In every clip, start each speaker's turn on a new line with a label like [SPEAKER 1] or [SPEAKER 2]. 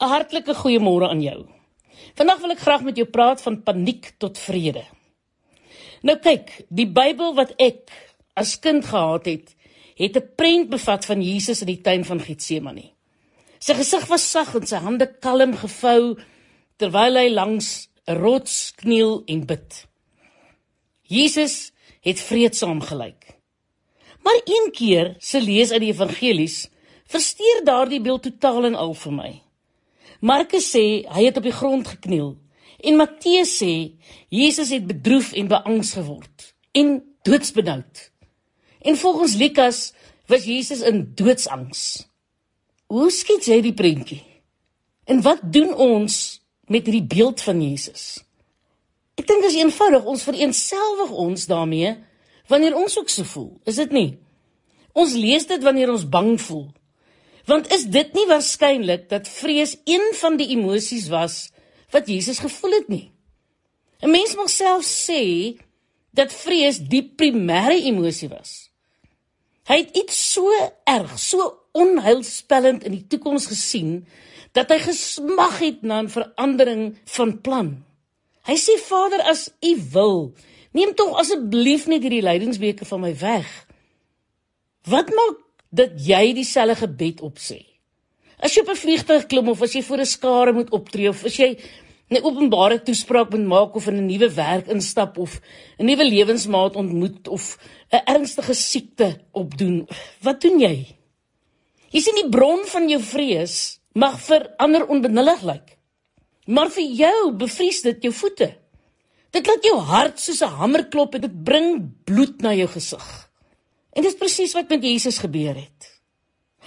[SPEAKER 1] 'n Hartlike goeiemôre aan jou. Vandag wil ek graag met jou praat van paniek tot vrede. Nou kyk, die Bybel wat ek as kind gehad het, het 'n prent bevat van Jesus in die tuin van Getsemane. Sy gesig was sag en sy hande kalm gevou terwyl hy langs 'n rots kniel en bid. Jesus het vreedsaam gelyk. Maar een keer, se lees uit die evangelies, versteur daardie beeld totaal en al vir my. Markus sê hy het op die grond gekniel en Matteus sê Jesus het bedroef en beangs geword en doodsbenoud. En volgens Lukas was Jesus in doodsangs. Hoe skiet jy die prentjie? En wat doen ons met hierdie beeld van Jesus? Ek dink dit is eenvoudig, ons vereenselwig ons daarmee wanneer ons ook so voel, is dit nie? Ons lees dit wanneer ons bang voel. Want is dit nie waarskynlik dat vrees een van die emosies was wat Jesus gevoel het nie? 'n Mens mag self sê dat vrees die primêre emosie was. Hy het iets so erg, so onheilspellend in die toekoms gesien dat hy gesmag het na 'n verandering van plan. Hy sê Vader, as U wil, neem tog asseblief net hierdie lydingsbeker van my weg. Wat maak dat jy dieselfde gebed opsê. As jy op 'n vliegtuig klim of as jy voor 'n skare moet optree of as jy 'n openbare toespraak moet maak of in 'n nuwe werk instap of 'n nuwe lewensmaat ontmoet of 'n ernstige siekte opdoen, wat doen jy? Jy sien die bron van jou vrees mag vir ander onbenullig lyk. Maar vir jou bevries dit jou voete. Dit laat jou hart soos 'n hamer klop en dit bring bloed na jou gesig. En dis presies wat met Jesus gebeur het.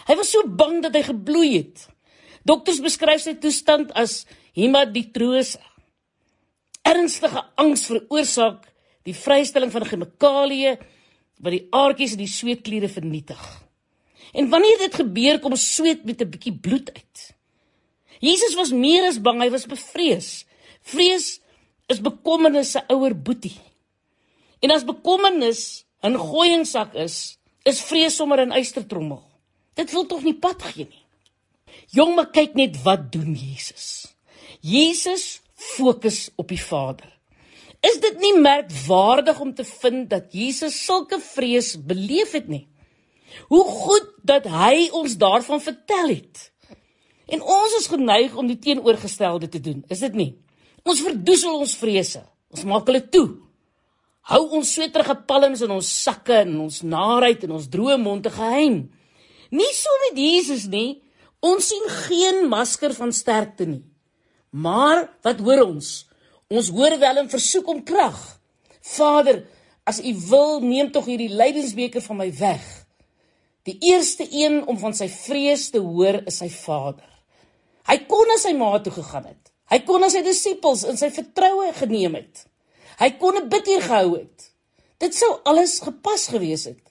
[SPEAKER 1] Hy was so bang dat hy gebloei het. Dokters beskryf sy toestand as hematotrose. Ernstige angs veroorsaak die vrystelling van chemikalieë wat die aardjies in die sweetkliere vernietig. En wanneer dit gebeur, kom sweet met 'n bietjie bloed uit. Jesus was meer as bang, hy was bevrees. Vrees is bekommernis se ouer boetie. En as bekommernis 'n gooiingsak is, is vrees sommer 'n eystertrommel. Dit wil tog nie pad gee nie. Jong, maar kyk net wat doen Jesus. Jesus fokus op die Vader. Is dit nie merkwaardig om te vind dat Jesus sulke vrees beleef het nie? Hoe goed dat hy ons daarvan vertel het. En ons is geneig om die teenoorgestelde te doen, is dit nie? Ons verdoesel ons vrese. Ons maak hulle toe. Hou ons sweterige palms in ons sakke en ons naheid en ons droë monde geheim. Nie so met Jesus nie. Ons sien geen masker van sterkte nie. Maar wat hoor ons? Ons hoor wel 'n versoek om krag. Vader, as U wil, neem tog hierdie lydensbeker van my weg. Die eerste een om van sy vrees te hoor is sy Vader. Hy kon na sy ma toe gegaan het. Hy kon na sy disippels in sy vertroue geneem het. Hy kon 'n bidtuur gehou het. Dit sou alles gepas gewees het.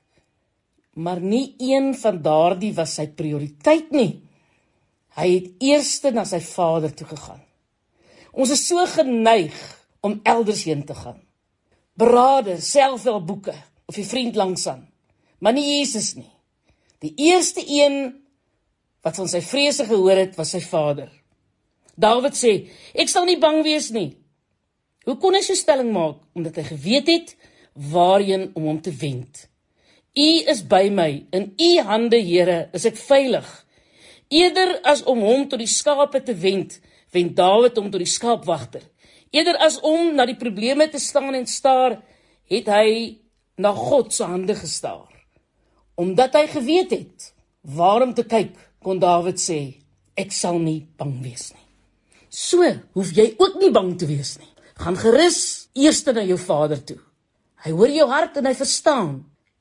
[SPEAKER 1] Maar nie een van daardie was sy prioriteit nie. Hy het eers na sy vader toe gegaan. Ons is so geneig om elders heen te gaan. Berade, selfhelpboeke of 'n vriend langsaan, maar nie Jesus nie. Die eerste een wat van sy vrese gehoor het, was sy vader. Dawid sê: "Ek sal nie bang wees nie, Hoe kon hy so stelling maak? Omdat hy geweet het waarheen om hom te wend. U is by my, in u hande, Here, is ek veilig. Eerder as om hom tot die skape te wend, wend Dawid hom tot die skaapwagter. Eerder as om na die probleme te staan en staar, het hy na God se hande gestaar. Omdat hy geweet het waarom te kyk, kon Dawid sê, ek sal nie bang wees nie. So, hoef jy ook nie bang te wees nie gaan gerus eers na jou vader toe. Hy hoor jou hart en hy verstaan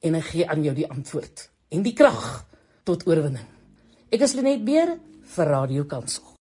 [SPEAKER 1] en hy gee aan jou die antwoord en die krag tot oorwinning. Ek is Lenet Beer vir Radio Kansel.